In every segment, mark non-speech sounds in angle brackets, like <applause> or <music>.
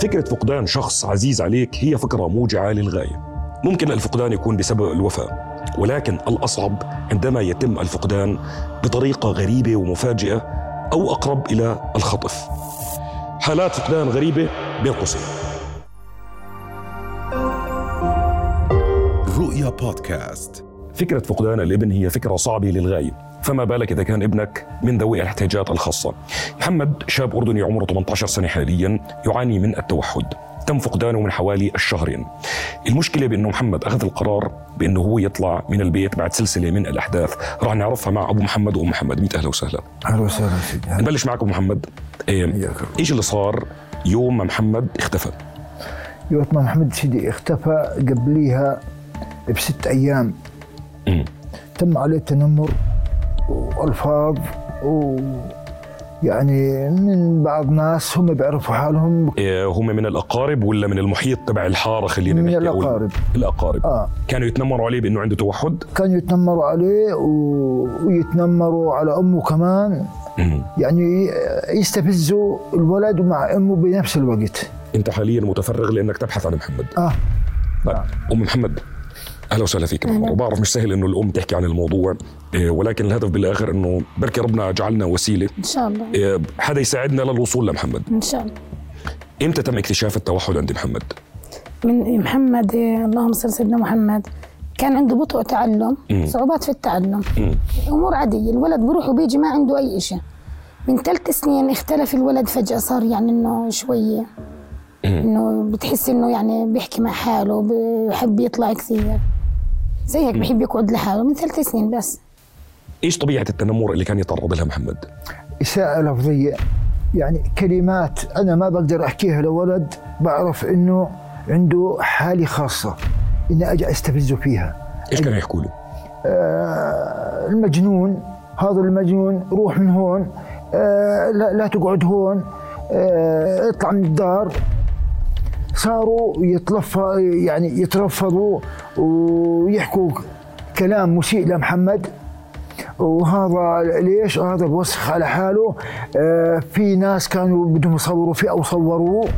فكرة فقدان شخص عزيز عليك هي فكرة موجعة للغاية. ممكن الفقدان يكون بسبب الوفاة ولكن الأصعب عندما يتم الفقدان بطريقة غريبة ومفاجئة أو أقرب إلى الخطف. حالات فقدان غريبة بين قوسين. رؤيا بودكاست. فكرة فقدان الابن هي فكرة صعبة للغاية. فما بالك إذا كان ابنك من ذوي الاحتياجات الخاصة؟ محمد شاب أردني عمره 18 سنة حاليا يعاني من التوحد. تم فقدانه من حوالي الشهرين. المشكلة بأنه محمد أخذ القرار بأنه هو يطلع من البيت بعد سلسلة من الأحداث. راح نعرفها مع أبو محمد وأم محمد. ميت أهلا وسهلا. أهلا وسهلا سيدي. نبلش معك أبو محمد. إيه،. إيش اللي صار يوم ما محمد اختفى؟ يوت ما محمد سيدي اختفى قبليها بست أيام. مم. تم عليه تنمر وألفاظ و يعني من بعض ناس هم بيعرفوا حالهم. إيه، هم من الأقارب ولا من المحيط تبع الحارة خلينا من نحكي أو الأقارب. الأقارب. آه. كانوا يتنمروا عليه بأنه عنده توحد؟ كانوا يتنمروا عليه و... ويتنمروا على أمه كمان. يعني يستفزوا الولد مع أمه بنفس الوقت. أنت حاليا متفرغ لأنك تبحث عن محمد. آه. طيب. أم محمد أهلا وسهلا فيك أهلا. وبعرف مش سهل إنه الأم تحكي عن الموضوع إيه، ولكن الهدف بالآخر إنه بركي ربنا جعلنا وسيلة. إن شاء الله. إيه، حدا يساعدنا للوصول لمحمد. إن شاء الله. إمتى تم اكتشاف التوحد عند محمد؟ من محمد إيه، اللهم صل سيدنا محمد. كان عنده بطء تعلم. صعوبات في التعلم. امور عادية الولد بروح وبيجي ما عنده أي شيء من ثلاث سنين اختلف الولد فجأة صار يعني إنه شوية. إنه بتحس إنه يعني بيحكي مع حاله بحب يطلع كثير. زي هيك بحب يقعد لحاله من ثلاث سنين بس. إيش طبيعة التنمر اللي كان يتعرض لها محمد؟ إساءة لفظية. يعني كلمات أنا ما بقدر أحكيها لولد بعرف إنه عنده حالي خاصة إني أجي أستفزه فيها. إيش كانوا يحكوا له؟ آه المجنون هذا المجنون روح من هون آه لا, لا تقعد هون آه اطلع من الدار. صاروا يتلف يعني يترفضوا. ويحكوا كلام مسيء لمحمد. وهذا ليش؟ هذا بوسخ على حاله. آه في ناس كانوا بدهم يصوروا فيه أو صوروه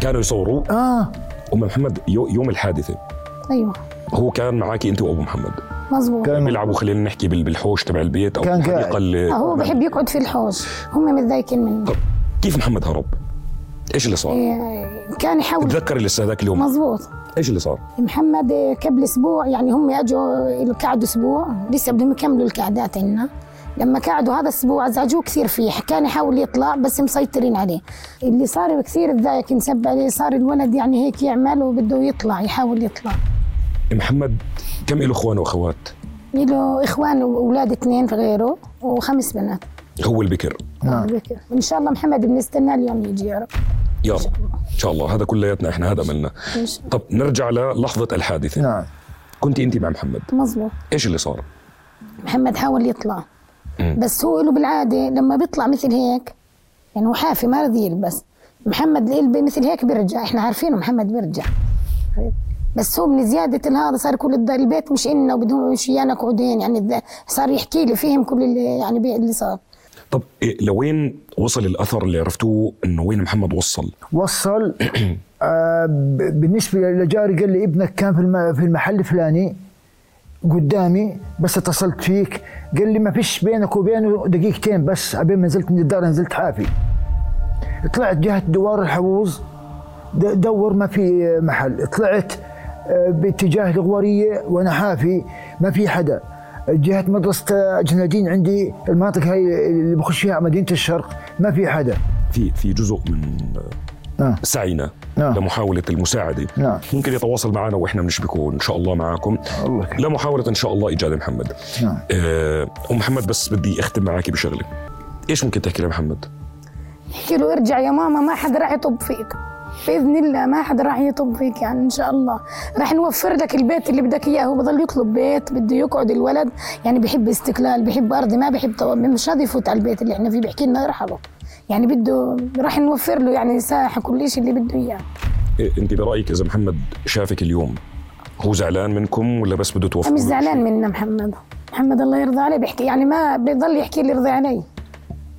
كانوا يصوروه آه. أم محمد يو- يوم الحادثة. أيوه. هو كان معك أنت وأبو محمد؟ مزبوط كان بيلعبوا خلينا نحكي بال- بالحوش تبع البيت أو كان الحديقه. اللي آه، هو بحب يقعد في الحوش. هم متضايقين منه. طب كيف محمد هرب؟ إيش اللي صار؟ إيه، كان يحاول تذكر لسه ذاك اليوم؟ مزبوط إيش اللي صار؟ محمد قبل أسبوع يعني هم أجوا قعدوا أسبوع لسه بدهم يكملوا القعدات عندنا. لما قعدوا هذا الأسبوع أزعجوه كثير فيه كان يحاول يطلع بس مسيطرين عليه. اللي صار كثير تضايق ينسب عليه صار الولد يعني هيك يعمل وبده يطلع يحاول يطلع. محمد كم له إخوان وأخوات؟ له إخوان وأولاد اثنين غيره وخمس بنات. هو البكر. نعم. بكر. ان شاء الله محمد بنستناه اليوم يجي يا رب. يا رب. إن شاء الله. هذا كلياتنا إحنا هذا الله. طب نرجع للحظة الحادثة. نعم. كنت أنت مع محمد؟ مزبوط إيش اللي صار؟ محمد حاول يطلع. مم. بس هو له بالعادة لما بيطلع مثل هيك يعني هو حافي ما رضي يلبس. محمد اللي مثل هيك بيرجع. إحنا عارفينه محمد بيرجع. بس هو من زيادة هذا صار كل البيت مش إلنا وبدهم مش إيانا قعدين. يعني صار يحكي لي فيهم كل اللي يعني اللي صار. طب إيه لوين وصل الأثر اللي عرفتوه إنه وين محمد وصل؟ وصل آه بالنسبة لجاري قال لي ابنك كان في في المحل الفلاني قدامي بس اتصلت فيك. قال لي ما فيش بينك وبينه دقيقتين بس عبين ما نزلت من الدار نزلت حافي. طلعت جهة دوار الحووز د- دور ما في محل. طلعت آه، باتجاه الغورية وأنا حافي ما في حدا. جهة مدرسة جنادين عندي. المناطق هاي اللي بخش فيها على مدينة الشرق ما في حدا في في جزء من نعم سعينا نعم. لمحاولة المساعدة. نعم. ممكن يتواصل معنا وإحنا بنشبكه إن شاء الله معكم. الله يكرمك. لمحاولة إن شاء الله إيجاد محمد. نعم. آه، أم محمد بس بدي أختم معك بشغلة. إيش ممكن تحكي لمحمد؟ احكي له ارجع يا ماما ما حد راح يطب فيك. بإذن الله ما حد راح يطب فيك يعني إن شاء الله. راح نوفر لك البيت اللي بدك إياه. هو بضل يطلب بيت بده يقعد الولد. يعني بحب استقلال بحب أرضي ما بحب. مش راضي يفوت على البيت اللي إحنا فيه. بحكي لنا ارحله يعني بده راح نوفر له يعني ساحة كل شيء اللي بده إياه. إيه أنت برأيك إذا محمد شافك اليوم هو زعلان منكم ولا بس بده توفر مش زعلان منا محمد. محمد الله يرضى عليه. بيحكي يعني ما بيضل يحكي لي يرضي علي.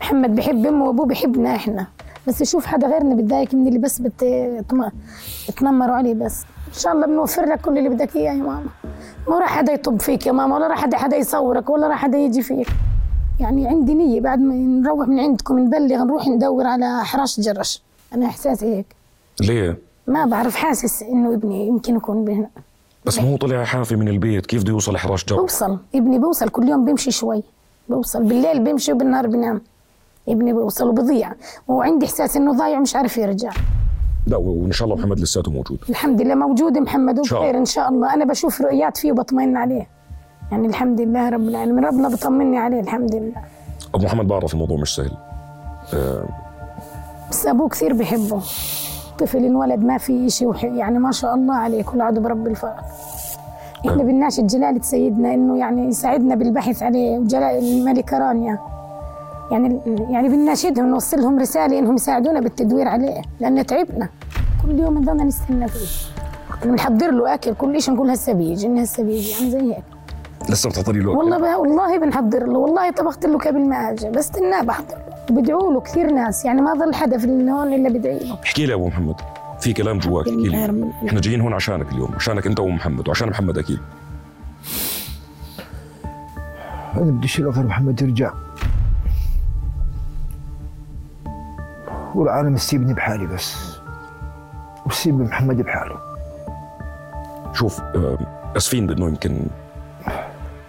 محمد بحب أمه وأبوه بحبنا إحنا. بس يشوف حدا غيرنا بتضايق من اللي بس بت- بتنمروا عليه بس. إن شاء الله بنوفر لك كل اللي بدك إياه يا ماما. ما راح حدا يطب فيك يا ماما ولا راح حدا حدا يصورك ولا راح حدا يجي فيك. يعني عندي نية بعد ما نروح من عندكم نبلغ نروح ندور على حراش جرش. أنا إحساسي هيك. ليه؟ ما بعرف حاسس إنه ابني يمكن يكون هنا بس ما هو طلع حافي من البيت كيف بده يوصل حراش جر بوصل. ابني بوصل كل يوم بيمشي شوي. بوصل. بالليل بيمشي وبالنهار بينام ابني بوصل وبضيع وعندي إحساس إنه ضايع ومش عارف يرجع. لا وإن شاء الله محمد لساته موجود. الحمد لله موجود محمد وبخير. إن شاء الله. أنا بشوف رؤيات فيه وبطمئن عليه. يعني الحمد لله رب العالمين. ربنا بطمني عليه الحمد لله. أبو محمد بعرف الموضوع مش سهل. بس أبوه كثير بحبه. طفل انولد ما في شيء. يعني ما شاء الله عليه كل عضو برب الفضل إحنا بنناشد جلالة سيدنا إنه يعني يساعدنا بالبحث عليه وجلال الملكة رانيا. يعني يعني بنناشدهم نوصل لهم رسالة إنهم يساعدونا بالتدوير عليه لأن تعبنا. كل يوم نضلنا نستنى فيه. بنحضر له أكل كل شيء نقول هسه بيجي إن هسه بيجي يعني زي هيك. لسه بتحضري له والله ب... والله بنحضر له والله طبخت له قبل ما أجي بس استناه بحضر له. بدعوا له كثير ناس يعني ما ظل حدا في هون إلا بدعي له. احكي لي أبو محمد في كلام جواك احكي لي. إحنا جايين هون عشانك اليوم عشانك أنت ومحمد وعشان محمد أكيد. أنا بدي شيء غير محمد يرجع. والعالم تسيبني بحالي بس. وسيب محمد بحاله. شوف آه، آسفين بأنه يمكن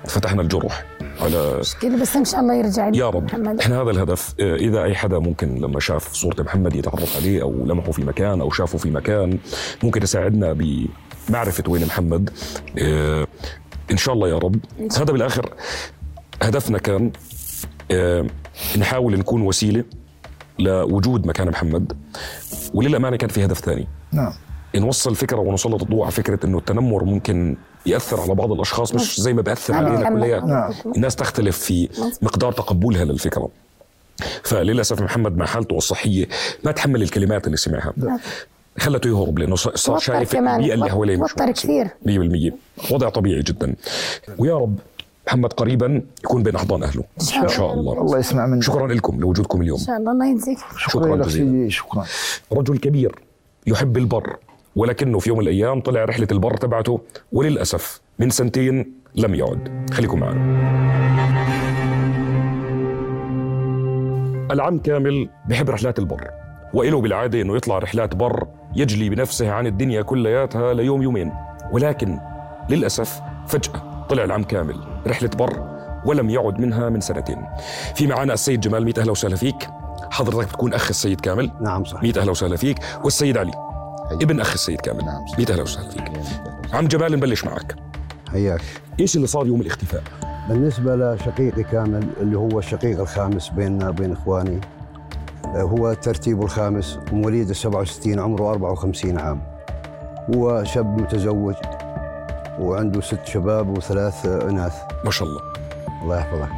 فتحنا الجرح على كده بس إن شاء الله يرجع لي يا رب. محمد. إحنا هذا الهدف. آه، إذا أي حدا ممكن لما شاف صورة محمد يتعرف عليه أو لمحه في مكان أو شافه في مكان ممكن يساعدنا بمعرفة وين محمد. آه، إن شاء الله يا رب. هذا بالآخر هدفنا كان نحاول نكون وسيلة لوجود مكان محمد وللأمانة كان في هدف ثاني نعم نوصل فكرة ونسلط الضوء على فكرة إنه التنمر ممكن يأثر على بعض الأشخاص مش زي ما بيأثر نعم. علينا نعم. كلياتنا نعم. الناس تختلف في مقدار تقبلها للفكرة فللأسف محمد مع حالته الصحية ما تحمل الكلمات اللي سمعها خلته يهرب لأنه صار شايف. البيئه اللي حواليه مش كثير. 100% وضع طبيعي جدا ويا رب محمد قريبا يكون بين أحضان أهله. شاء إن شاء الله. الله. يسمع منك. شكرا لكم لوجودكم اليوم. إن شاء الله. الله يجزيك. شكرا لك جزيلا. سيدي شكرا. رجل كبير يحب البر ولكنه في يوم من الأيام طلع رحلة البر تبعته وللأسف من سنتين لم يعد. خليكم معنا. العم كامل بحب رحلات البر وإله بالعادة أنه يطلع رحلات بر يجلي بنفسه عن الدنيا كلياتها ليوم يومين. ولكن للأسف فجأة طلع العم كامل. رحلة بر ولم يعد منها من سنتين. في معنا السيد جمال ميت أهلا وسهلا فيك. حضرتك بتكون أخ السيد كامل. نعم صحيح. ميت أهلا وسهلا فيك. والسيد علي ابن أخ السيد كامل. نعم، صحيح. ميت أهلا وسهلا فيك. عم جمال نبلش معك. حياك. إيش اللي صار يوم الاختفاء؟ بالنسبة لشقيقي كامل اللي هو الشقيق الخامس بيننا وبين إخواني آه، هو ترتيبه الخامس مواليد ال 67 عمره 54 عام. هو شاب متزوج وعنده ست شباب وثلاث إناث. ما شاء الله. الله يحفظه.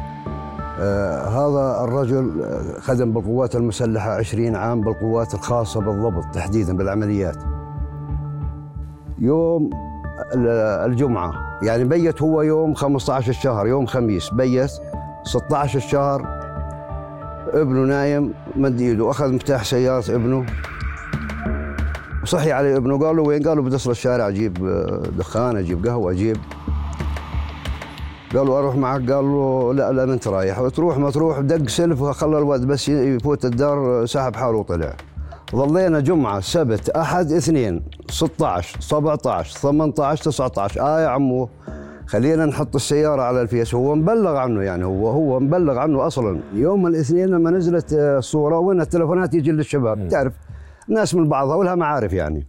آه هذا الرجل آه، خدم بالقوات المسلحة 20 عام بالقوات الخاصة بالضبط تحديدا بالعمليات. يوم ال- الجمعة يعني بيت هو يوم 15 الشهر يوم خميس بيت 16 الشهر. ابنه نايم مد ايده أخذ مفتاح سيارة ابنه. وصحي عليه ابنه قال له وين؟ قال له بدي اصل الشارع أجيب آه، دخان أجيب قهوة أجيب. قال له أروح معك؟ قال له لا لا ما انت رايح. تروح ما تروح دق سلف وخلى الولد بس يفوت الدار سحب حاله وطلع. ظلينا جمعة سبت أحد اثنين 16 17 18 19 آه يا عمو خلينا نحط السيارة على الفيس. هو مبلغ عنه يعني هو هو مبلغ عنه أصلا. يوم الاثنين لما نزلت آه، الصورة وين التلفونات يجي للشباب؟ تعرف. ناس من بعضها ولها معارف يعني.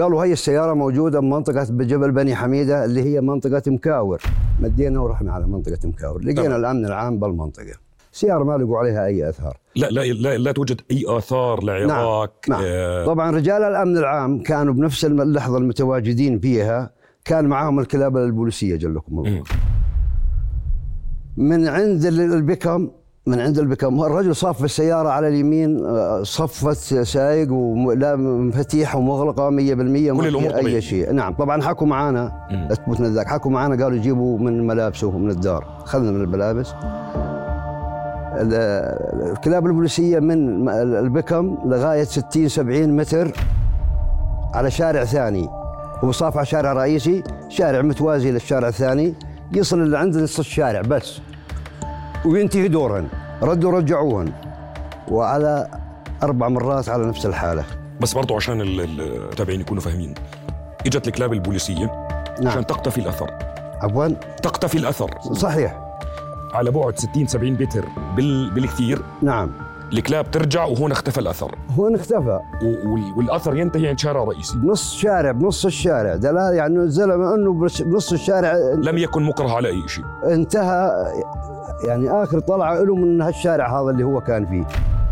قالوا هي السيارة موجودة بمنطقة بجبل بني حميدة اللي هي منطقة مكاور. مدينا ورحنا على منطقة مكاور. لقينا تمام. الأمن العام بالمنطقة. سيارة ما لقوا عليها أي أثار. لا لا لا, لا توجد أي آثار لعراك نعم. آه، طبعا رجال الأمن العام كانوا بنفس اللحظة المتواجدين فيها كان معاهم الكلاب البوليسية جلكم الله. من عند ال- البكم من عند البكم الرجل صف السيارة على اليمين صفت سايق ولا مفاتيح ومغلقة 100% ما كل الأمور. أي شيء. نعم طبعا حكوا معانا. اثبتنا ذاك حكوا معانا قالوا جيبوا من ملابسه من الدار. أخذنا من الملابس. ال- الكلاب البوليسية من البكم لغاية 60 70 متر على شارع ثاني. هو صافع شارع رئيسي شارع متوازي للشارع الثاني. يصل لعند نص الشارع بس. وينتهي دورهن ردوا رجعوهن. وعلى أربع مرات على نفس الحالة. بس برضو عشان ال- المتابعين يكونوا فاهمين. إجت الكلاب البوليسية نعم. عشان تقتفي الأثر. عفوا. تقتفي الأثر. صحيح. على بعد 60 70 متر بال... بالكثير. نعم. الكلاب ترجع وهون اختفى الأثر. هو اختفى. والأثر ينتهي عند شارع رئيسي. بنص شارع بنص الشارع. دلالة يعني الزلمة إنه بنص الشارع لم يكن مكره على أي شيء. انتهى. يعني آخر طلعة له من هالشارع هذا اللي هو كان فيه.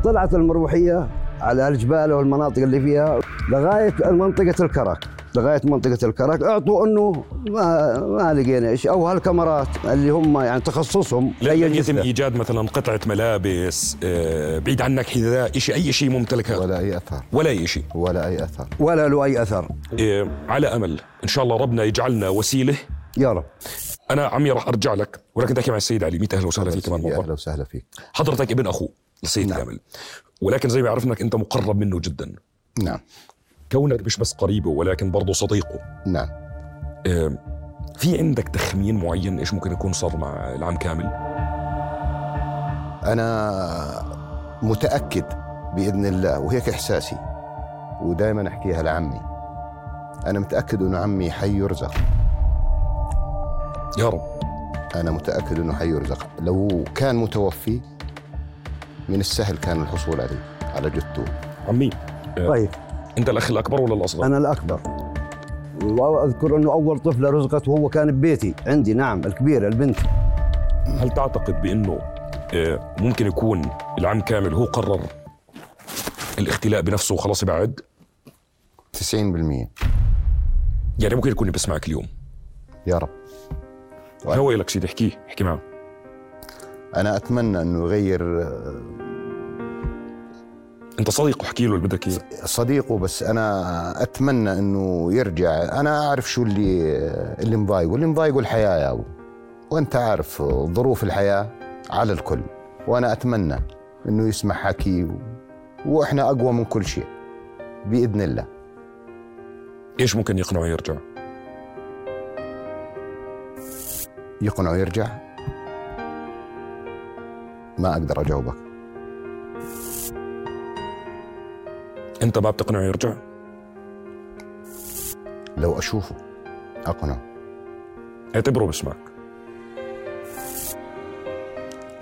طلعت المروحية على الجبال والمناطق اللي فيها لغاية منطقة الكرك. لغاية منطقة الكرك أعطوا إنه ما ما لقينا شيء أو هالكاميرات اللي هم يعني تخصصهم لم يتم جثة. إيجاد مثلا قطعة ملابس آه، بعيد عنك حذاء شيء أي شيء ممتلك هذا؟ ولا أي اثر ولا أي شيء ولا أي اثر ولا له أي أثر. آه، على أمل. إن شاء الله ربنا يجعلنا وسيلة. يا رب. أنا عمي راح أرجع لك. ولكن تحكي مع السيد علي. 100 أهلا وسهلا فيك كمان مره أهلا وسهلا فيك. حضرتك ابن اخوه السيد نعم. كامل. ولكن زي ما عرفنا انك أنت مقرب منه جدا. نعم. كونك مش بس قريبه ولكن برضه صديقه. نعم. آه، في عندك تخمين معين إيش ممكن يكون صار مع العم كامل؟ أنا متأكد بإذن الله وهيك إحساسي ودائما أحكيها لعمي. أنا متأكد إنه عمي حي يرزق. يا رب. أنا متأكد إنه حي يرزق. لو كان متوفي من السهل كان الحصول عليه على جثته. عمي طيب. أنت الأخ الأكبر ولا الأصغر؟ أنا الأكبر. وأذكر أنه أول طفله رزقت وهو كان ببيتي عندي نعم الكبيره البنت. هل تعتقد بأنه آه، ممكن يكون العم كامل هو قرر الاختلاء بنفسه وخلاص يبعد 90% يعني ممكن يكون بيسمعك اليوم. يا رب. هو لك سيدي؟ احكيه احكي معه. أنا أتمنى أنه يغير آه، أنت صديق احكي له اللي بدك إياه. صديقه بس أنا أتمنى إنه يرجع. أنا أعرف شو اللي اللي مضايقه اللي مضايقه الحياة يا أبو. وأنت عارف ظروف الحياة على الكل. وأنا أتمنى إنه يسمع حكي و... وإحنا أقوى من كل شيء. بإذن الله. إيش ممكن يقنعه يرجع؟ يقنعه يرجع؟ ما أقدر أجاوبك. انت ما بتقنعه يرجع. لو أشوفه أقنعه. اعتبره بسمعك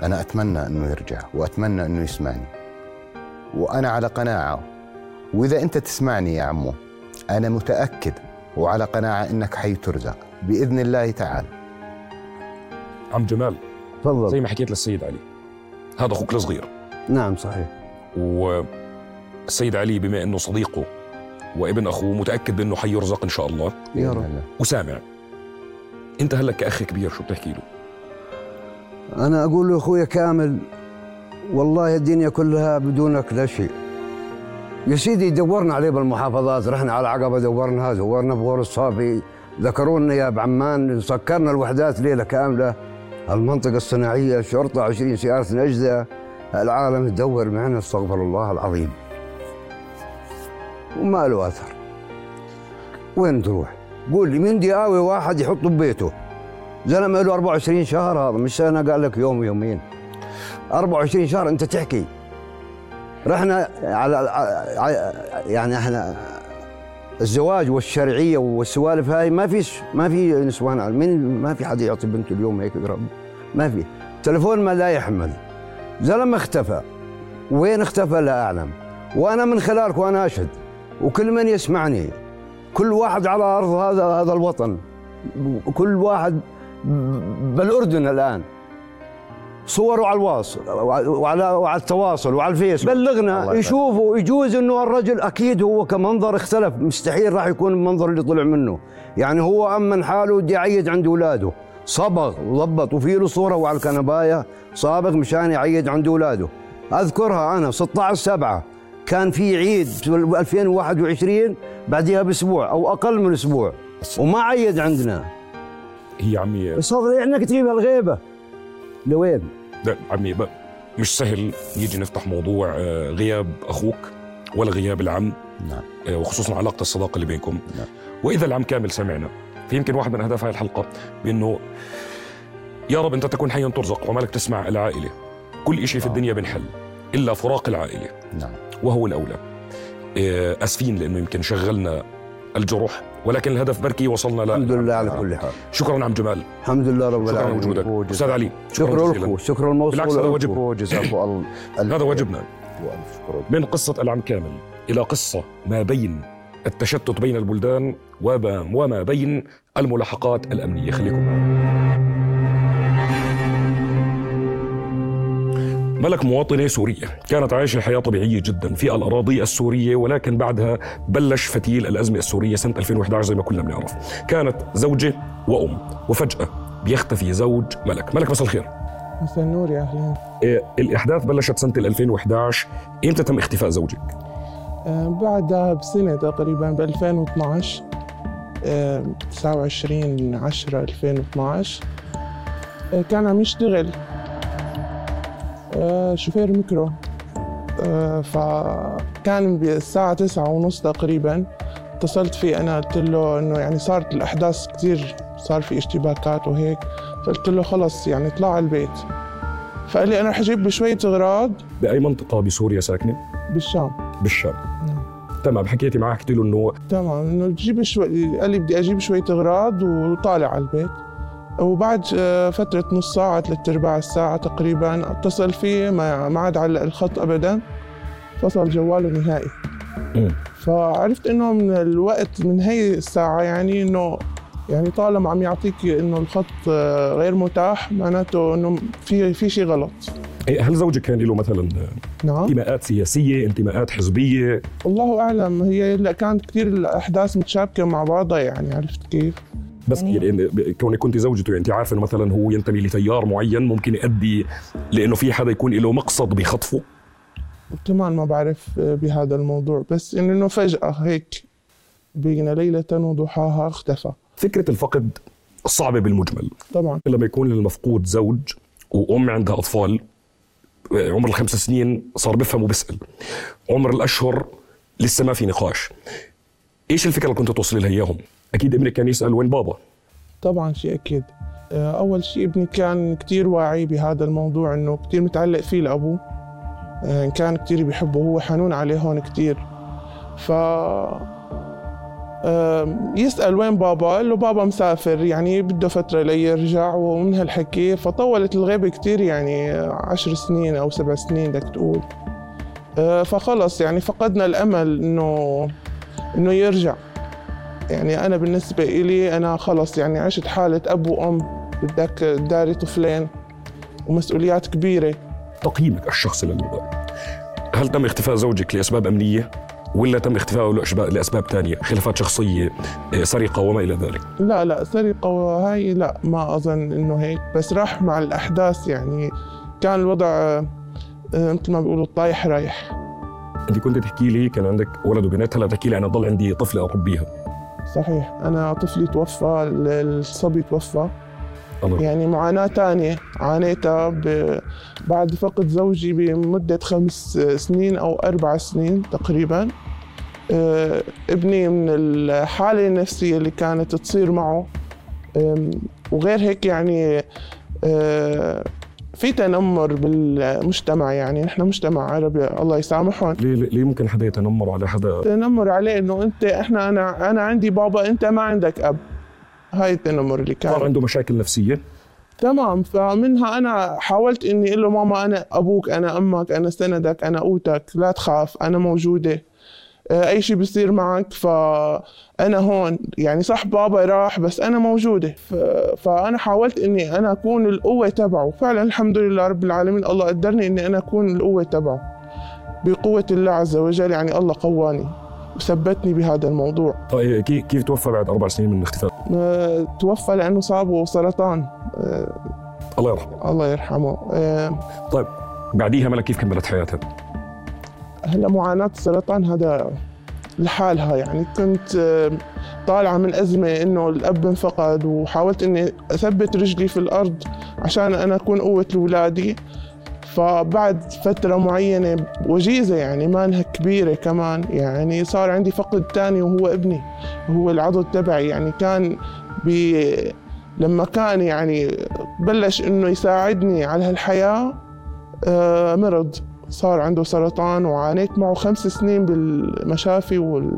أنا أتمنى أنه يرجع وأتمنى أنه يسمعني. وأنا على قناعة. وإذا أنت تسمعني يا عمو أنا متأكد وعلى قناعة أنك حيترزق. بإذن الله تعالى. عم جمال تفضل. زي ما حكيت للسيد علي هذا أخوك الصغير. نعم صحيح. والسيد علي بما أنه صديقه وابن أخوه متأكد بأنه حيرزق إن شاء الله. يا رب. وسامع أنت هلا كاخ كبير شو بتحكي له؟ أنا أقول له أخويا كامل والله الدنيا كلها بدونك لا شيء. يا سيدي دورنا عليه بالمحافظات رحنا على عقبة دورنا دورنا بغور الصافي. ذكروا لنا يا بعمان سكرنا الوحدات ليلة كاملة. المنطقة الصناعية شرطة 20 سيارة نجده العالم تدور معنا استغفر الله العظيم. وما له أثر. وين تروح؟ قول لي مين دياوي واحد يحطه ببيته. زلمه له 24 شهر هذا مش أنا قال لك يوم يومين 24 شهر أنت تحكي. رحنا على يعني إحنا الزواج والشرعية والسوالف هاي ما فيش ما في نسوان على- مين ما في حد يعطي بنته اليوم هيك يقرب ما في. تلفون ما لا يحمل. زلمه اختفى وين اختفى لا أعلم. وأنا من خلالك وأنا أشهد. وكل من يسمعني. كل واحد على أرض هذا هذا الوطن. كل واحد بالأردن الآن. صوره على الواصل وعلى وعلى التواصل وعلى الفيس. بلغنا يشوفوا يجوز إنه الرجل أكيد هو كمنظر اختلف. مستحيل راح يكون المنظر اللي طلع منه. يعني هو أمن حاله ودي يعيد عند اولاده صبغ وضبط وفي له صورة وعلى الكنباية صابغ مشان يعيد عند اولاده أذكرها أنا 16 7 كان في عيد في 2021 بعدها بأسبوع أو أقل من أسبوع وما عيد عندنا. هي عمي هذا انك تجيب الغيبه لوين؟ لا عمي ب... مش سهل يجي نفتح موضوع آه، غياب أخوك ولا غياب العم نعم. آه، وخصوصا علاقة الصداقة اللي بينكم. نعم. وإذا العم كامل سمعنا فيمكن واحد من أهداف هذه الحلقة بأنه يا رب أنت تكون حيا ترزق ومالك تسمع العائلة. كل شيء في آه. الدنيا بنحل إلا فراق العائلة. نعم. وهو الأولى. آه، آسفين لأنه يمكن شغلنا الجرح ولكن الهدف بركي وصلنا له الحمد لله على كل حال. شكرا عم جمال. الحمد لله رب شكرا العالمين. لوجودك. أستاذ علي شكرا. لكم شكرا الموصول بالعكس هذا لكم. واجب. وجزاكم الله ألف <laughs> هذا واجبنا. من قصة العم كامل إلى قصة ما بين التشتت بين البلدان وما وما بين الملاحقات الأمنية. خليكم معنا. ملك مواطنة سورية كانت عايشة حياة طبيعية جدا في الأراضي السورية ولكن بعدها بلش فتيل الأزمة السورية سنة 2011 زي ما كلنا بنعرف. كانت زوجة وأم وفجأة بيختفي زوج ملك. ملك مساء الخير. مساء النور يا أهلين. إيه، الإحداث بلشت سنة 2011 إمتى تم اختفاء زوجك؟ آه، بعدها بسنة تقريبا ب 2012 آه، 29 10 2012 آه، كان عم يشتغل. شوفير ميكرو آه، فكان بالساعة تسعة ونص تقريبا اتصلت فيه أنا قلت له إنه يعني صارت الأحداث كتير صار في اشتباكات وهيك. فقلت له خلص يعني اطلع على البيت. فقال لي أنا رح أجيب بشوية أغراض. بأي منطقة؟ بسوريا ساكنة؟ بالشام. بالشام. تمام حكيتي معه حكيت له إنه تمام إنه تجيب شوي قال لي بدي أجيب شوية أغراض وطالع على البيت. وبعد آه، فترة نص ساعة ثلاث أرباع الساعة تقريبا اتصل فيه ما عاد علق الخط أبدا. فصل جواله نهائي. فعرفت إنه من الوقت من هي الساعة يعني إنه يعني طالما عم يعطيك إنه الخط آه، غير متاح معناته إنه في في شيء غلط. إيه، هل زوجك كان له مثلا نعم. انتماءات سياسية انتماءات حزبية؟ الله أعلم هي كانت كثير الأحداث متشابكة مع بعضها يعني عرفت كيف؟ بس يعني إن- كونك كنت زوجته يعني انت عارفة إنه مثلا هو ينتمي لتيار معين ممكن يؤدي لإنه في حدا يكون له مقصد بخطفه؟ كمان ما بعرف بهذا الموضوع. بس إنه فجأة هيك بين ليلة وضحاها اختفى. فكرة الفقد صعبة بالمجمل. طبعا. لما يكون المفقود زوج وأم عندها أطفال عمر الخمس سنين صار بفهم وبسأل. عمر الأشهر لسه ما في نقاش. إيش الفكرة اللي كنت توصلي لها إياهم؟ أكيد ابنك كان يسأل وين بابا. طبعا شيء أكيد. آه، أول شيء ابني كان كتير واعي بهذا الموضوع إنه كتير متعلق فيه لأبوه. آه، كان كتير بيحبه هو حنون عليه هون كتير. ف يسأل وين بابا قال له بابا مسافر يعني بده فترة ليرجع ومن هالحكي. فطولت الغيبة كتير يعني عشر سنين أو سبع سنين بدك تقول. آه، فخلص يعني فقدنا الأمل إنه إنه يرجع. يعني أنا بالنسبة إلي أنا خلص يعني عشت حالة أب وأم بدك داري طفلين ومسؤوليات كبيرة. تقييمك الشخصي للوضع هل تم اختفاء زوجك لأسباب أمنية؟ ولا تم اختفائه لأسباب- لأسباب ثانية خلافات شخصية آه، سرقة وما إلى ذلك؟ لا لا سرقة وهاي لا ما أظن إنه هيك. بس راح مع الأحداث يعني. كان الوضع آه، آه، مثل ما بيقولوا طايح رايح. انت كنت تحكي لي كان عندك ولد وبنت هلا بتحكي لي أنا ضل عندي طفلة اربيها صحيح. أنا طفلي توفى الصبي توفى. الله. يعني معاناة تانية. عانيتها ب... بعد فقد زوجي بمدة خمس سنين أو أربع سنين تقريبا. آه، ابني من الحالة النفسية اللي كانت تصير معه. وغير هيك يعني آه، في تنمر بالمجتمع يعني نحن مجتمع عربي الله يسامحهم. ليه ليه ممكن حدا يتنمر على حدا؟ تنمر عليه إنه أنت إحنا أنا أنا عندي بابا أنت ما عندك أب. هاي التنمر اللي كان. صار عنده مشاكل نفسية؟ تمام فمنها أنا حاولت إني أقول له ماما أنا أبوك أنا أمك أنا سندك أنا قوتك لا تخاف أنا موجودة. أي شيء بيصير معك فانا هون. يعني صح بابا راح بس أنا موجودة. فأنا حاولت إني أنا أكون القوة تبعه. فعلا الحمد لله رب العالمين الله قدرني إني أنا أكون القوة تبعه. بقوة الله عز وجل يعني الله قواني وثبتني بهذا الموضوع. طيب كي- كيف توفى بعد أربع سنين من اختفاء آه، توفى لأنه صابه سرطان آه، الله يرحمه. الله يرحمه. آه، طيب بعديها ملك كيف كملت حياتها هلا معاناة السرطان هذا لحالها يعني. كنت طالعة من أزمة إنه الأب انفقد وحاولت إني أثبت رجلي في الأرض عشان أنا أكون قوة لأولادي فبعد فترة معينة وجيزة يعني ما إنها كبيرة كمان يعني صار عندي فقد تاني وهو ابني هو العضو تبعي يعني. كان بي لما كان يعني بلش إنه يساعدني على هالحياة آه، مرض. صار عنده سرطان وعانيت معه خمس سنين بالمشافي وال...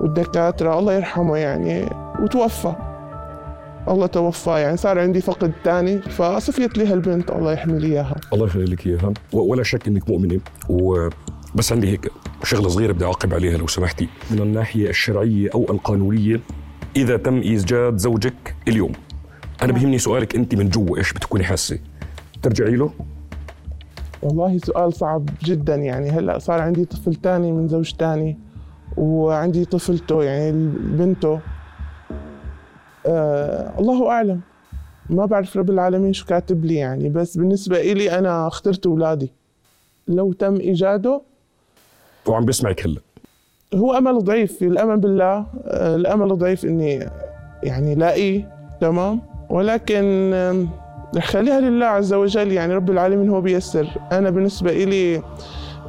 والدكاترة. الله يرحمه يعني. وتوفى. الله توفى يعني صار عندي فقد تاني فصفيت لي هالبنت الله يحمي لي إياها. الله يخلي لك إياها. و- ولا شك إنك مؤمنة. وبس عندي هيك شغلة صغيرة بدي أعقب عليها لو سمحتي. من الناحية الشرعية أو القانونية إذا تم إيجاد زوجك اليوم أنا بهمني سؤالك أنت من جوا إيش بتكوني حاسة؟ ترجعي له؟ والله سؤال صعب جدا يعني. هلأ صار عندي طفل تاني من زوج تاني وعندي طفلته يعني بنته. آه الله أعلم. ما بعرف رب العالمين شو كاتب لي يعني. بس بالنسبة إلي أنا اخترت اولادي لو تم إيجاده وعم بسمعك هلأ. هو أمل ضعيف. الأمل بالله آه، الأمل ضعيف إني يعني لاقيه. تمام؟ ولكن خليها لله عز وجل يعني رب العالمين هو بيسر. أنا بالنسبة إلي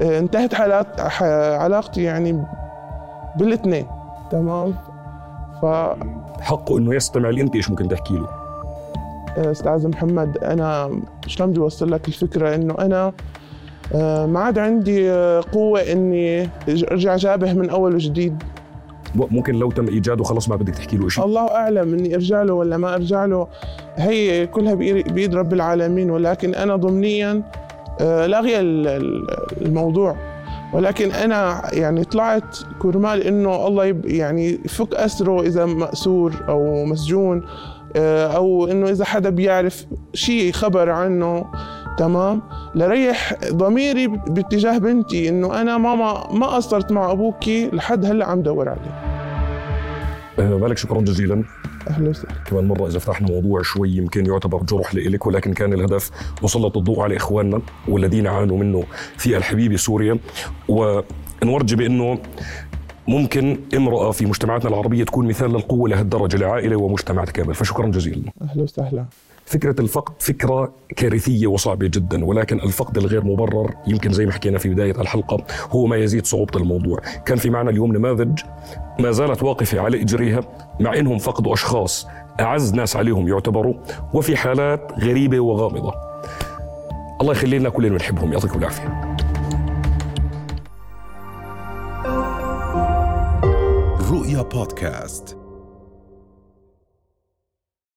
آه، انتهت حالات علاقتي يعني بالاثنين. تمام؟ ف حقه إنه يستمع لي. أنت إيش ممكن تحكي له؟ أستاذ محمد أنا شلون بدي أوصل لك الفكرة؟ إنه أنا آه، ما عاد عندي آه، قوة إني أرجع جابه من أول وجديد. ممكن لو تم إيجاده خلص ما بدك تحكي له شيء الله أعلم إني أرجع له ولا ما أرجع له. هي كلها بإيد رب العالمين ولكن أنا ضمنيا آه، لاغيه ال- ال- الموضوع. ولكن أنا يعني طلعت كرمال إنه الله يعني يفك أسره إذا مأسور أو مسجون آه، أو إنه إذا حدا بيعرف شيء خبر عنه. تمام؟ لريح ضميري باتجاه بنتي إنه أنا ماما ما قصرت مع ابوكي لحد هلأ عم دور عليه. مالك شكرا جزيلا. أهلا وسهلا. كمان مرة إذا فتحنا موضوع شوي يمكن يعتبر جرح لإلك ولكن كان الهدف نسلط الضوء على إخواننا والذين عانوا منه في الحبيبة سوريا. ونورجي بأنه ممكن امرأة في مجتمعاتنا العربية تكون مثال للقوة لهالدرجة لعائلة ومجتمع كامل. فشكرا جزيلا. أهلا وسهلا. فكرة الفقد فكرة كارثية وصعبة جدا ولكن الفقد الغير مبرر يمكن زي ما حكينا في بداية الحلقة هو ما يزيد صعوبة الموضوع. كان في معنا اليوم نماذج ما زالت واقفة على إجريها مع إنهم فقدوا أشخاص أعز ناس عليهم يعتبروا وفي حالات غريبة وغامضة. الله يخلي لنا كلنا بنحبهم يعطيكم العافية. رؤيا بودكاست.